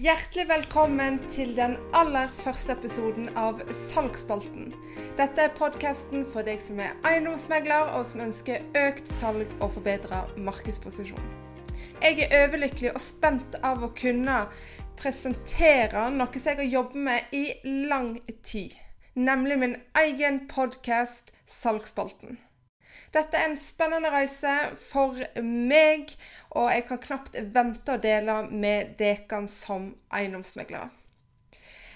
Hjertelig velkommen til den aller første episoden av Salgsspalten. Dette er podkasten for deg som er eiendomsmegler og som ønsker økt salg og forbedra markedsposisjon. Jeg er overlykkelig og spent av å kunne presentere noe som jeg har jobbet med i lang tid. Nemlig min egen podkast Salgsspalten. Dette er en spennende reise for meg, og jeg kan knapt vente å dele med dere som eiendomsmeglere.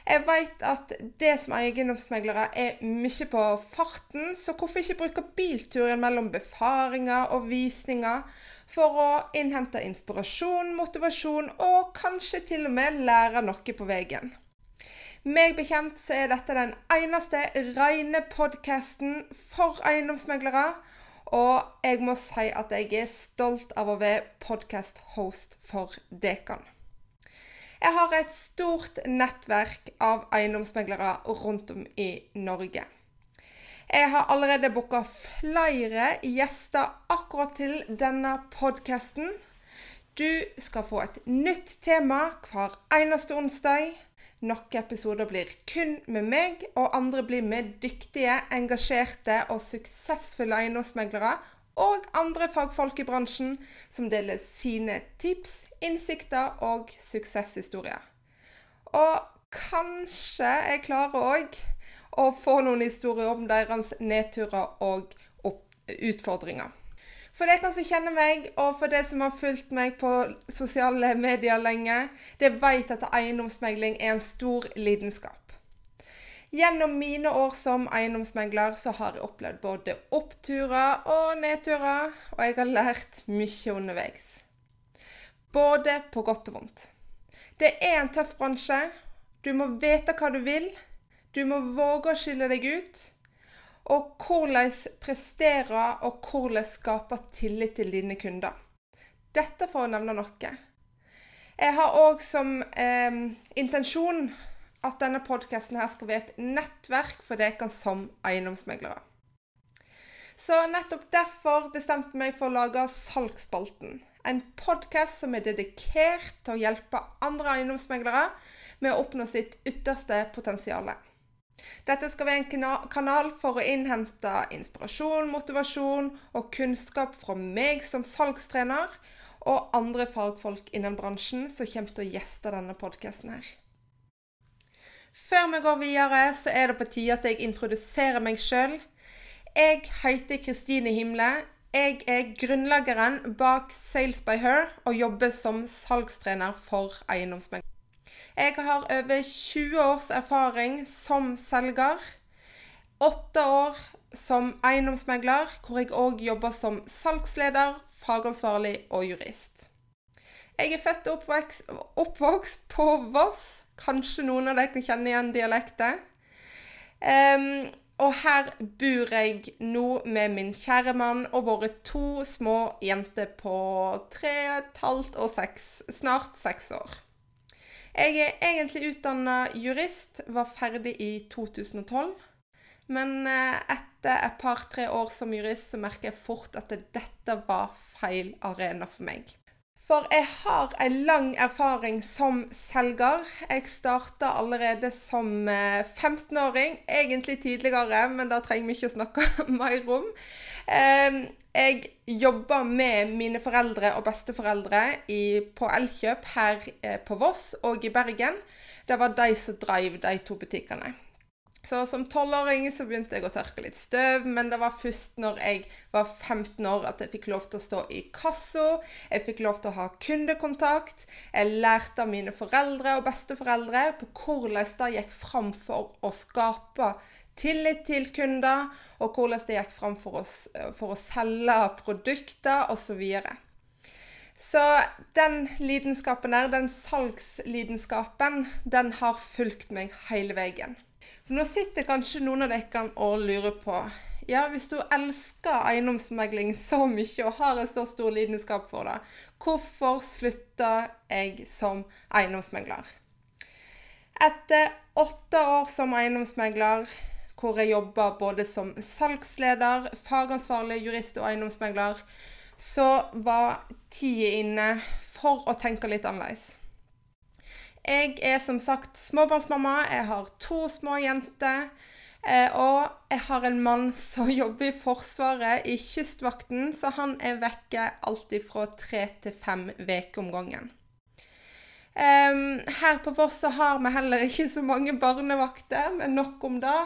Jeg vet at det som eiendomsmeglere er mye på farten, så hvorfor ikke bruke bilturen mellom befaringer og visninger for å innhente inspirasjon, motivasjon og kanskje til og med lære noe på veien? Meg bekjent så er dette den eneste rene podkasten for eiendomsmeglere. Og jeg må si at jeg er stolt av å være podkast-host for Dekan. Jeg har et stort nettverk av eiendomsmeglere rundt om i Norge. Jeg har allerede booka flere gjester akkurat til denne podkasten. Du skal få et nytt tema hver eneste onsdag. Noen episoder blir kun med meg, og andre blir med dyktige, engasjerte og suksessfulle eiendomsmeglere og andre fagfolk i bransjen som deler sine tips, innsikter og suksesshistorier. Og kanskje jeg klarer òg å få noen historier om deres nedturer og utfordringer. For dere som kjenner meg, og for dere som har fulgt meg på sosiale medier lenge, det vet at eiendomsmegling er en stor lidenskap. Gjennom mine år som eiendomsmegler så har jeg opplevd både oppturer og nedturer, og jeg har lært mye underveis. Både på godt og vondt. Det er en tøff bransje. Du må vite hva du vil. Du må våge å skille deg ut. Og hvordan prestere og hvordan skape tillit til dine kunder. Dette for å nevne noe. Jeg har òg som eh, intensjon at denne podkasten skal være et nettverk for dere som eiendomsmeglere. Så nettopp derfor bestemte jeg meg for å lage Salgsspalten. En podkast som er dedikert til å hjelpe andre eiendomsmeglere med å oppnå sitt ytterste potensial. Dette skal være en kanal for å innhente inspirasjon, motivasjon og kunnskap fra meg som salgstrener og andre fagfolk innen bransjen som kommer til å gjeste denne podkasten her. Før vi går videre, så er det på tide at jeg introduserer meg sjøl. Jeg heter Kristine Himle. Jeg er grunnleggeren bak Sales by Her og jobber som salgstrener for eiendomsmegler. Jeg har over 20 års erfaring som selger. Åtte år som eiendomsmegler, hvor jeg òg jobber som salgsleder, fagansvarlig og jurist. Jeg er født og oppvokst, oppvokst på Voss. Kanskje noen av dere kan kjenne igjen dialekten. Um, og her bor jeg nå med min kjære mann og våre to små jenter på tre og et halvt og seks, snart seks år. Jeg er egentlig utdanna jurist, var ferdig i 2012. Men eh, etter et par-tre år som jurist så merker jeg fort at dette var feil arena for meg. For jeg har en lang erfaring som selger. Jeg starta allerede som 15-åring. Eh, Egentlig tidligere, men da trenger vi ikke å snakke mer om. Ehm, jeg jobber med mine foreldre og besteforeldre i, på Elkjøp her eh, på Voss og i Bergen. Det var de som drev de to butikkene. Så som tolvåring så begynte jeg å tørke litt støv, men det var først når jeg var 15 år at jeg fikk lov til å stå i kassa. Jeg fikk lov til å ha kundekontakt. Jeg lærte av mine foreldre og besteforeldre på hvordan det gikk fram for å skape tillit til kunder, og hvordan det gikk fram for, oss, for å selge produkter osv. Så, så den lidenskapen der, den salgslidenskapen, den har fulgt meg hele veien. For nå sitter kanskje noen av dere og lurer på ja, hvis du elsker eiendomsmegling så mye og har en så stor lidenskap for det, hvorfor slutta jeg som eiendomsmegler? Etter åtte år som eiendomsmegler, hvor jeg jobba både som salgsleder, fagansvarlig jurist og eiendomsmegler, så var tida inne for å tenke litt annerledes. Jeg er som sagt småbarnsmamma. Jeg har to små jenter. Eh, og jeg har en mann som jobber i Forsvaret, i Kystvakten, så han er vekke alltid fra tre til fem uker om gangen. Her på Voss så har vi heller ikke så mange barnevakter, men nok om det.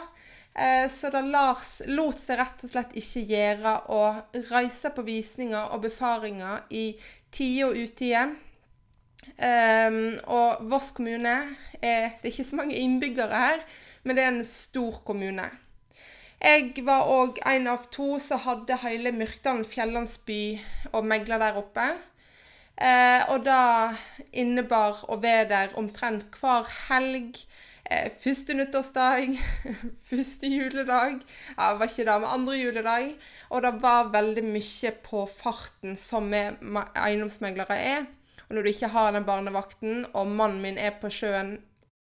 Uh, så det Lars lot seg rett og slett ikke gjøre å reise på visninger og befaringer i tide og utide. Um, og Voss kommune er Det er ikke så mange innbyggere her, men det er en stor kommune. Jeg var òg en av to som hadde hele Myrkdalen fjellandsby og megla der oppe. Eh, og det innebar å være der omtrent hver helg. Eh, første nyttårsdag, første juledag Ja, var ikke det, men andre juledag. Og det var veldig mye på farten som vi eiendomsmeglere er. Og når du ikke har den barnevakten, og mannen min er på sjøen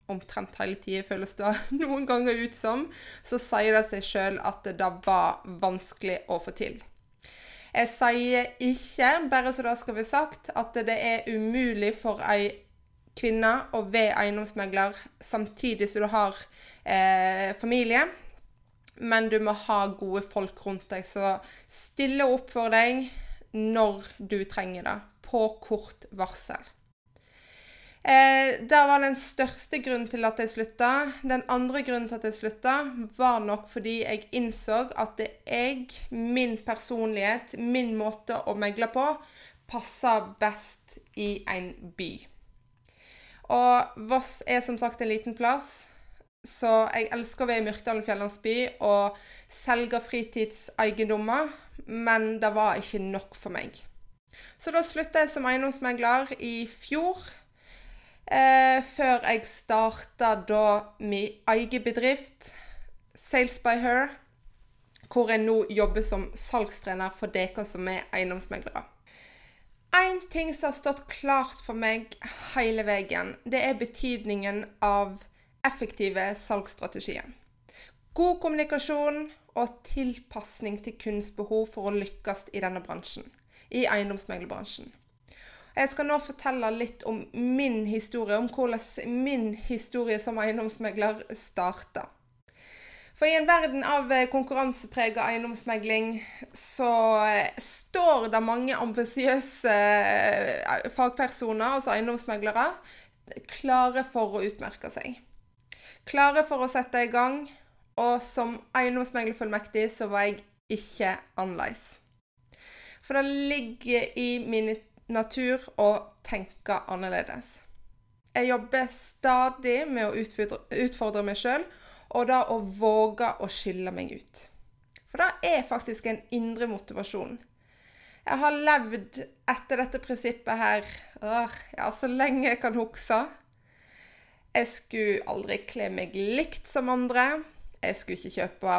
omtrent hele tida, føles det noen ganger ut som, så sier det seg sjøl at det var vanskelig å få til. Jeg sier ikke, bare så det skal være sagt, at det er umulig for ei kvinne å være eiendomsmegler samtidig som du har eh, familie. Men du må ha gode folk rundt deg som stiller opp for deg når du trenger det på kort varsel. Eh, der var den største grunnen til at jeg slutta. Den andre grunnen til at jeg slutta, var nok fordi jeg innså at det jeg, min personlighet, min måte å megle på, passer best i en by. Og Voss er som sagt en liten plass, så jeg elsker å være i Myrkdalen fjellandsby og selge fritidseiendommer, men det var ikke nok for meg. Så da slutta jeg som eiendomsmegler i fjor. Eh, før jeg starta da min egen bedrift, Sales by Her, hvor jeg nå jobber som salgstrener for dere som er eiendomsmeglere. Én ting som har stått klart for meg hele veien, det er betydningen av effektive salgsstrategier. God kommunikasjon og tilpasning til kundens behov for å lykkes i denne bransjen i eiendomsmeglerbransjen. Jeg skal nå fortelle litt om min historie, om hvordan min historie som eiendomsmegler starta. For i en verden av konkurranseprega eiendomsmegling så står det mange ambisiøse eh, fagpersoner, altså eiendomsmeglere, klare for å utmerke seg. Klare for å sette i gang, og som eiendomsmeglerfullmektig så var jeg ikke annerledes. For det ligger i min natur å tenke annerledes. Jeg jobber stadig med å utfordre, utfordre meg sjøl, og da å våge å skille meg ut. For det er faktisk en indre motivasjon. Jeg har levd etter dette prinsippet her ja, så lenge jeg kan huske. Jeg skulle aldri kle meg likt som andre. Jeg skulle ikke kjøpe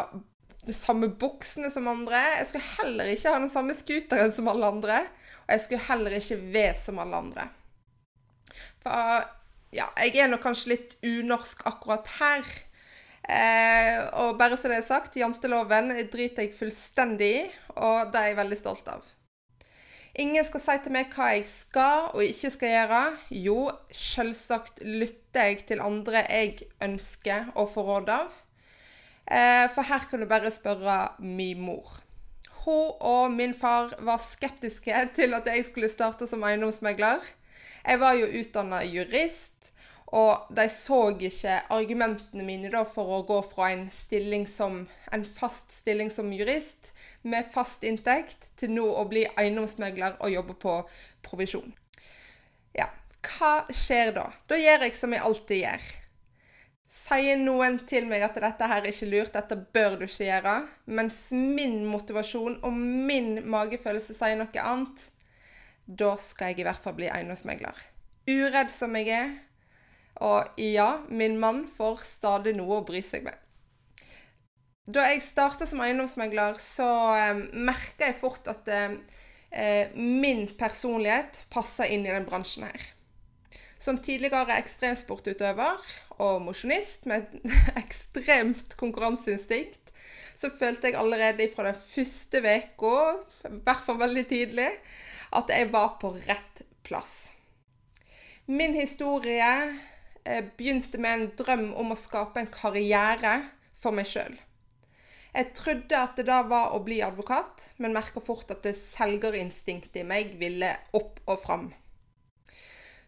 de samme buksene som andre. Jeg skulle heller ikke ha den samme scooteren som alle andre. Og jeg skulle heller ikke være som alle andre. For ja, jeg er nok kanskje litt unorsk akkurat her. Eh, og bare så det er sagt, janteloven driter jeg fullstendig i, og det er jeg veldig stolt av. Ingen skal si til meg hva jeg skal og ikke skal gjøre. Jo, selvsagt lytter jeg til andre jeg ønsker å få råd av. Eh, for her kan du bare spørre min mor. Hun og min far var skeptiske til at jeg skulle starte som eiendomsmegler. Jeg var jo utdanna jurist, og de så ikke argumentene mine for å gå fra en, som, en fast stilling som jurist med fast inntekt til nå å bli eiendomsmegler og jobbe på provisjon. Ja, hva skjer da? Da gjør jeg som jeg alltid gjør. Sier noen til meg at dette her er ikke lurt, dette bør du ikke gjøre, mens min motivasjon og min magefølelse sier noe annet, da skal jeg i hvert fall bli eiendomsmegler. Uredd som jeg er, og ja, min mann får stadig noe å bry seg med. Da jeg startet som eiendomsmegler, så eh, merka jeg fort at eh, min personlighet passer inn i den bransjen her. Som tidligere ekstremsportutøver og mosjonist med ekstremt konkurranseinstinkt, så følte jeg allerede fra den første uka, i hvert fall veldig tidlig, at jeg var på rett plass. Min historie eh, begynte med en drøm om å skape en karriere for meg sjøl. Jeg trodde at det da var å bli advokat, men merka fort at det selgerinstinktet i meg ville opp og fram.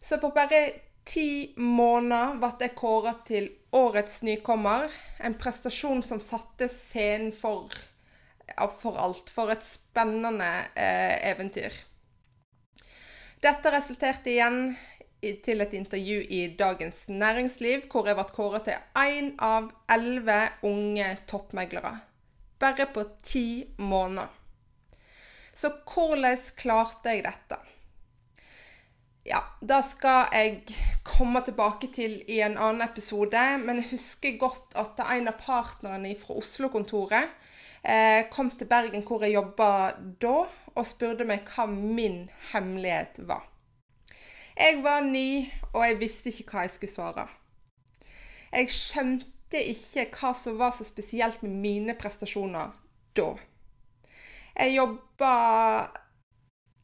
Så på bare ti måneder ble jeg kåra til årets nykommer. En prestasjon som satte scenen for, for alt. For et spennende eh, eventyr. Dette resulterte igjen til et intervju i Dagens Næringsliv, hvor jeg ble kåra til én av elleve unge toppmeglere bare på ti måneder. Så hvordan klarte jeg dette? Ja, det skal jeg komme tilbake til i en annen episode, men jeg husker godt at en av partnerne fra Oslo-kontoret eh, kom til Bergen, hvor jeg jobba da, og spurte meg hva min hemmelighet var. Jeg var ny, og jeg visste ikke hva jeg skulle svare. Jeg skjønte ikke hva som var så spesielt med mine prestasjoner da. Jeg jobba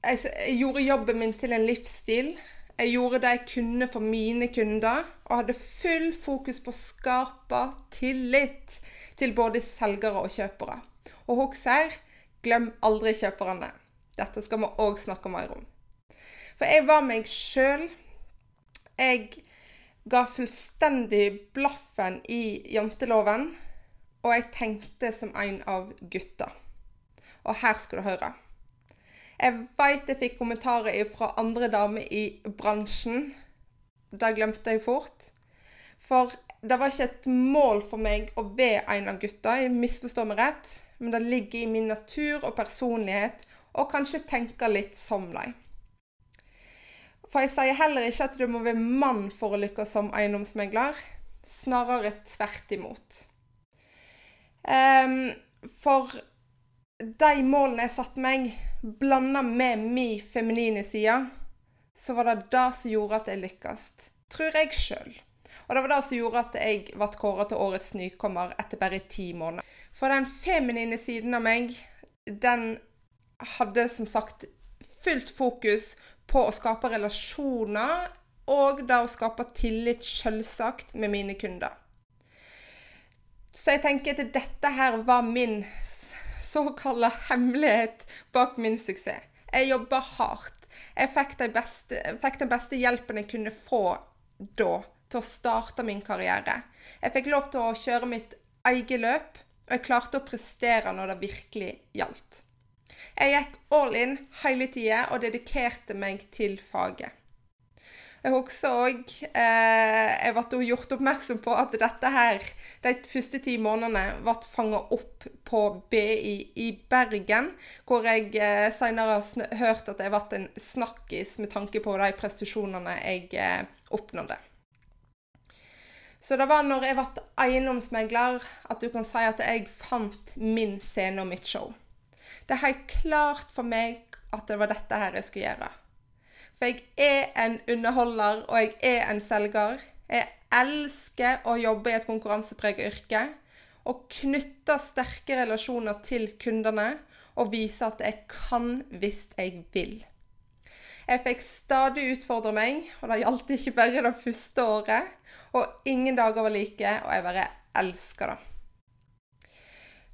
jeg, jeg, gjorde jobben min til en livsstil. Jeg gjorde det jeg kunne for mine kunder, og hadde full fokus på å skape tillit til både selgere og kjøpere. Og husk her, glem aldri kjøperne. Dette skal vi òg snakke mer om. For jeg var meg sjøl. Jeg ga fullstendig blaffen i janteloven, og jeg tenkte som en av gutta. Og her skal du høre. Jeg veit jeg fikk kommentarer fra andre damer i bransjen. Det glemte jeg fort. For det var ikke et mål for meg å være en av gutta, jeg misforstår meg rett, men det ligger i min natur og personlighet å kanskje tenke litt som dem. For jeg sier heller ikke at du må være mann for å lykkes som eiendomsmegler. Snarere tvert imot. Um, for de målene jeg satte meg, blanda med min feminine side, så var det det som gjorde at jeg lykkes. Tror jeg sjøl. Og det var det som gjorde at jeg ble kåra til årets nykommer etter bare ti måneder. For den feminine siden av meg, den hadde som sagt fullt fokus på å skape relasjoner og da å skape tillit, selvsagt, med mine kunder. Så jeg tenker at dette her var min såkalte hemmelighet bak min suksess. Jeg jobba hardt. Jeg fikk, den, beste, beste hjelpen jeg kunne få da, til å starte min karriere. Jeg fikk lov til å kjøre mitt eget løp, og jeg klarte å prestere når det virkelig gjaldt. Jeg gikk all in hele tida og dedikerte meg til faget. Jeg husker òg eh, Jeg ble gjort oppmerksom på at dette her, de første ti månedene, ble fanga opp på BI i Bergen, hvor jeg eh, senere har hørt at jeg ble en snakkis med tanke på de prestasjonene jeg eh, oppnådde. Så det var når jeg ble eiendomsmegler at du kan si at jeg fant min scene og mitt show. Det er helt klart for meg at det var dette her jeg skulle gjøre. For jeg er en underholder, og jeg er en selger. Jeg elsker å jobbe i et konkurransepreget yrke. Og knytte sterke relasjoner til kundene og vise at jeg kan hvis jeg vil. Jeg fikk stadig utfordre meg, og det gjaldt ikke bare det første året. Og ingen dager var like, og jeg bare elsker det.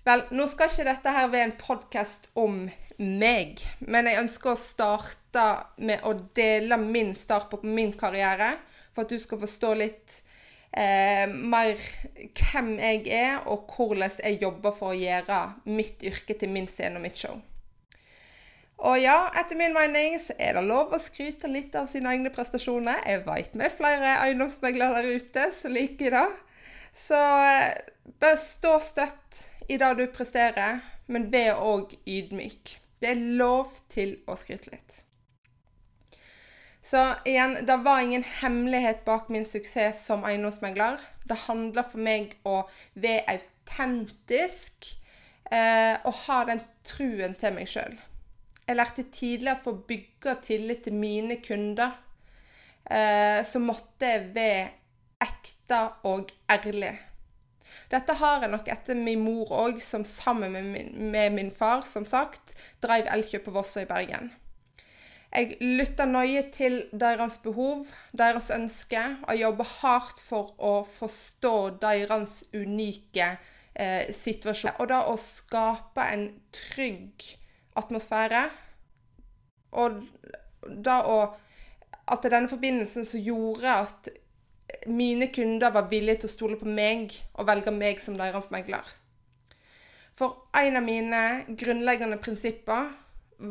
Vel, nå skal ikke dette her være en podkast om meg, men jeg ønsker å starte med å dele min start på min karriere, for at du skal forstå litt eh, mer hvem jeg er, og hvordan jeg jobber for å gjøre mitt yrke til min scene og mitt show. Og ja, etter min mening så er det lov å skryte litt av sine egne prestasjoner. Jeg veit vi er flere eiendomsmeglere der ute som liker det. Så bør stå støtt i det du presterer, men vær òg ydmyk. Det er lov til å skryte litt. Så igjen, det var ingen hemmelighet bak min suksess som eiendomsmegler. Det handler for meg å være autentisk eh, og ha den truen til meg sjøl. Jeg lærte tidlig at for å bygge tillit til mine kunder, eh, så måtte jeg være ekte og ærlig. Dette har jeg nok etter min mor òg, som sammen med min, med min, far, som sagt, drev Elkjøp på Vossøy i Bergen. Jeg lytter nøye til deres behov, deres ønske, og jobba hardt for å forstå deres unike eh, situasjon. Og da å skape en trygg atmosfære, og da å At denne forbindelsen som gjorde at mine kunder var villige til å stole på meg og velge meg som deres megler. For en av mine grunnleggende prinsipper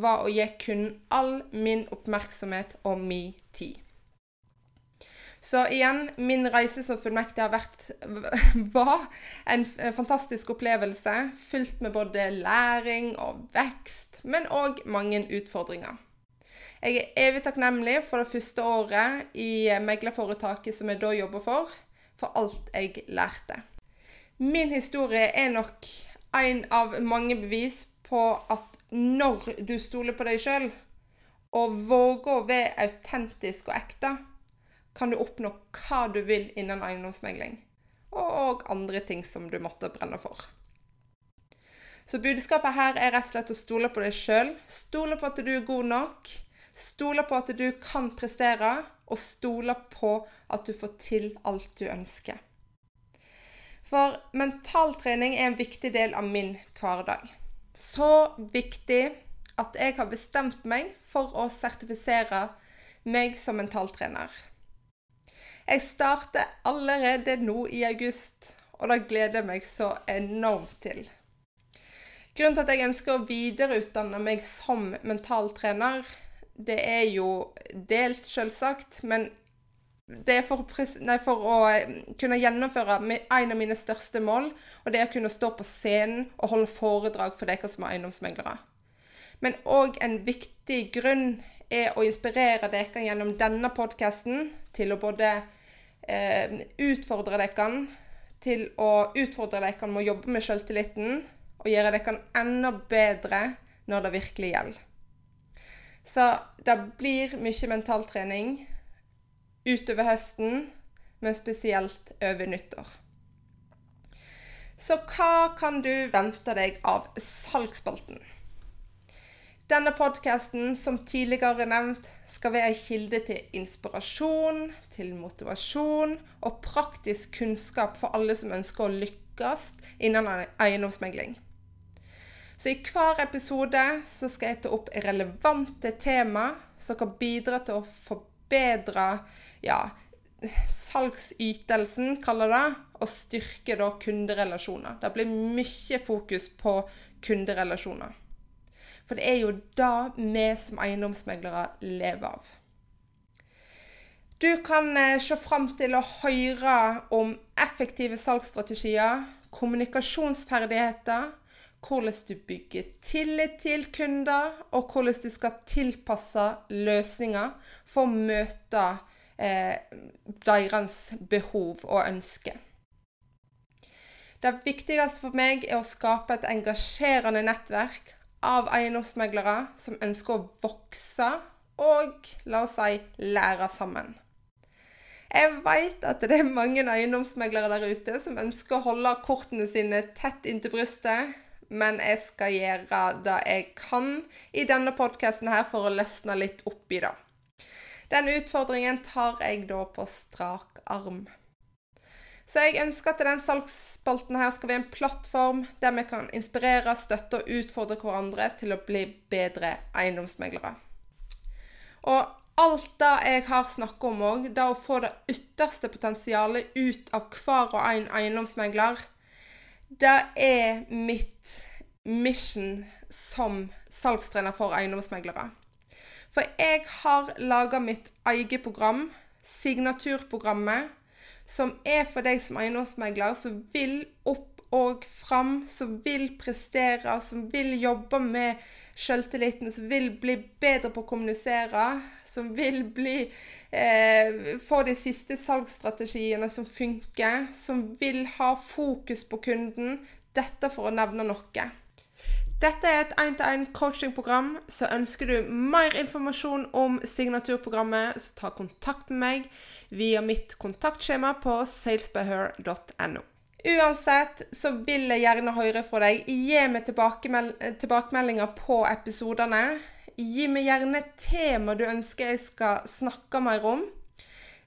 var å gi kun all min oppmerksomhet og min tid. Så igjen, min reise som fullmektig har vært var en fantastisk opplevelse, fylt med både læring og vekst, men òg mange utfordringer. Jeg er evig takknemlig for det første året i meglerforetaket som jeg da jobber for, for alt jeg lærte. Min historie er nok en av mange bevis på at når du stoler på deg sjøl og våger å være autentisk og ekte, kan du oppnå hva du vil innen eiendomsmegling. Og andre ting som du måtte brenne for. Så budskapet her er rett og slett å stole på deg sjøl. Stole på at du er god nok. Stole på at du kan prestere. Og stole på at du får til alt du ønsker. For mentaltrening er en viktig del av min hverdag. Så viktig at jeg har bestemt meg for å sertifisere meg som mentaltrener. Jeg starter allerede nå i august, og det gleder jeg meg så enormt til. Grunnen til at jeg ønsker å videreutdanne meg som mentaltrener, det er jo delt, selvsagt, men det er for, nei, for, å eh, kunne gjennomføre en av mine største mål, og det er å kunne stå på scenen og holde foredrag for dere som er eiendomsmeglere. Men òg en viktig grunn er å inspirere dere gjennom denne podkasten til å både eh, utfordre dere til å utfordre dere med å jobbe med selvtilliten, og gjøre dere enda bedre når det virkelig gjelder. Så det blir mye mentaltrening utover høsten, men spesielt over nyttår. Så hva kan du vente deg av salgsspalten? Denne podkasten, som tidligere nevnt, skal være ei kilde til inspirasjon, til motivasjon og praktisk kunnskap for alle som ønsker å lykkes innen eiendomsmegling. Så i hver episode så skal jeg ta opp relevante tema som kan bidra til å forbedre ja, salgsytelsen, kaller det, og styrke da kunderelasjoner. Det blir mye fokus på kunderelasjoner. For det er jo det vi som eiendomsmeglere lever av. Du kan eh, se fram til å høre om effektive salgsstrategier, kommunikasjonsferdigheter, hvordan du bygger tillit til kunder, og hvordan du skal tilpasse løsninger for å møte eh, deres behov og ønsker. Det viktigste for meg er å skape et engasjerende nettverk av eiendomsmeglere som ønsker å vokse og, la oss si, lære sammen. Jeg vet at det er mange eiendomsmeglere der ute som ønsker å holde kortene sine tett inntil brystet, men jeg skal gjøre det jeg kan i denne podkasten for å løsne litt opp i det. Den utfordringen tar jeg da på strak arm. Så jeg ønsker at den salgsspalten her skal være en plattform der vi kan inspirere, støtte og utfordre hverandre til å bli bedre eiendomsmeglere. Og alt det jeg har snakket om òg, det å få det ytterste potensialet ut av hver og en eiendomsmegler, det er mitt mission som salgstrener for eiendomsmeglere. For jeg har laga mitt eget program, signaturprogrammet, som er for deg som eiendomsmegler som vil opp og fram, som vil prestere, som vil jobbe med selvtilliten, som vil bli bedre på å kommunisere, som vil bli eh, få de siste salgsstrategiene som funker, som vil ha fokus på kunden. Dette for å nevne noe. Dette er et én-til-én-coachingprogram. Så ønsker du mer informasjon om signaturprogrammet, så ta kontakt med meg via mitt kontaktskjema på salesbyher.no. Uansett så vil jeg gjerne høre fra deg. Gi meg tilbakemeld tilbakemeldinger på episodene. Gi meg gjerne tema du ønsker jeg skal snakke mer om.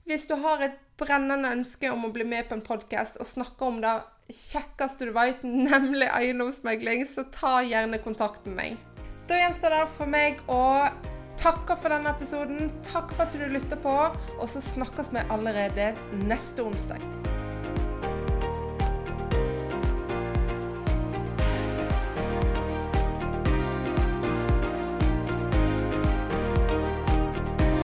Hvis du har et brennende ønske om å bli med på en podkast og snakke om det kjekkeste du vet, nemlig eiendomsmegling, så ta gjerne kontakt med meg. Da gjenstår det for meg å takke for denne episoden. Takk for at du lytter på, og så snakkes vi allerede neste onsdag.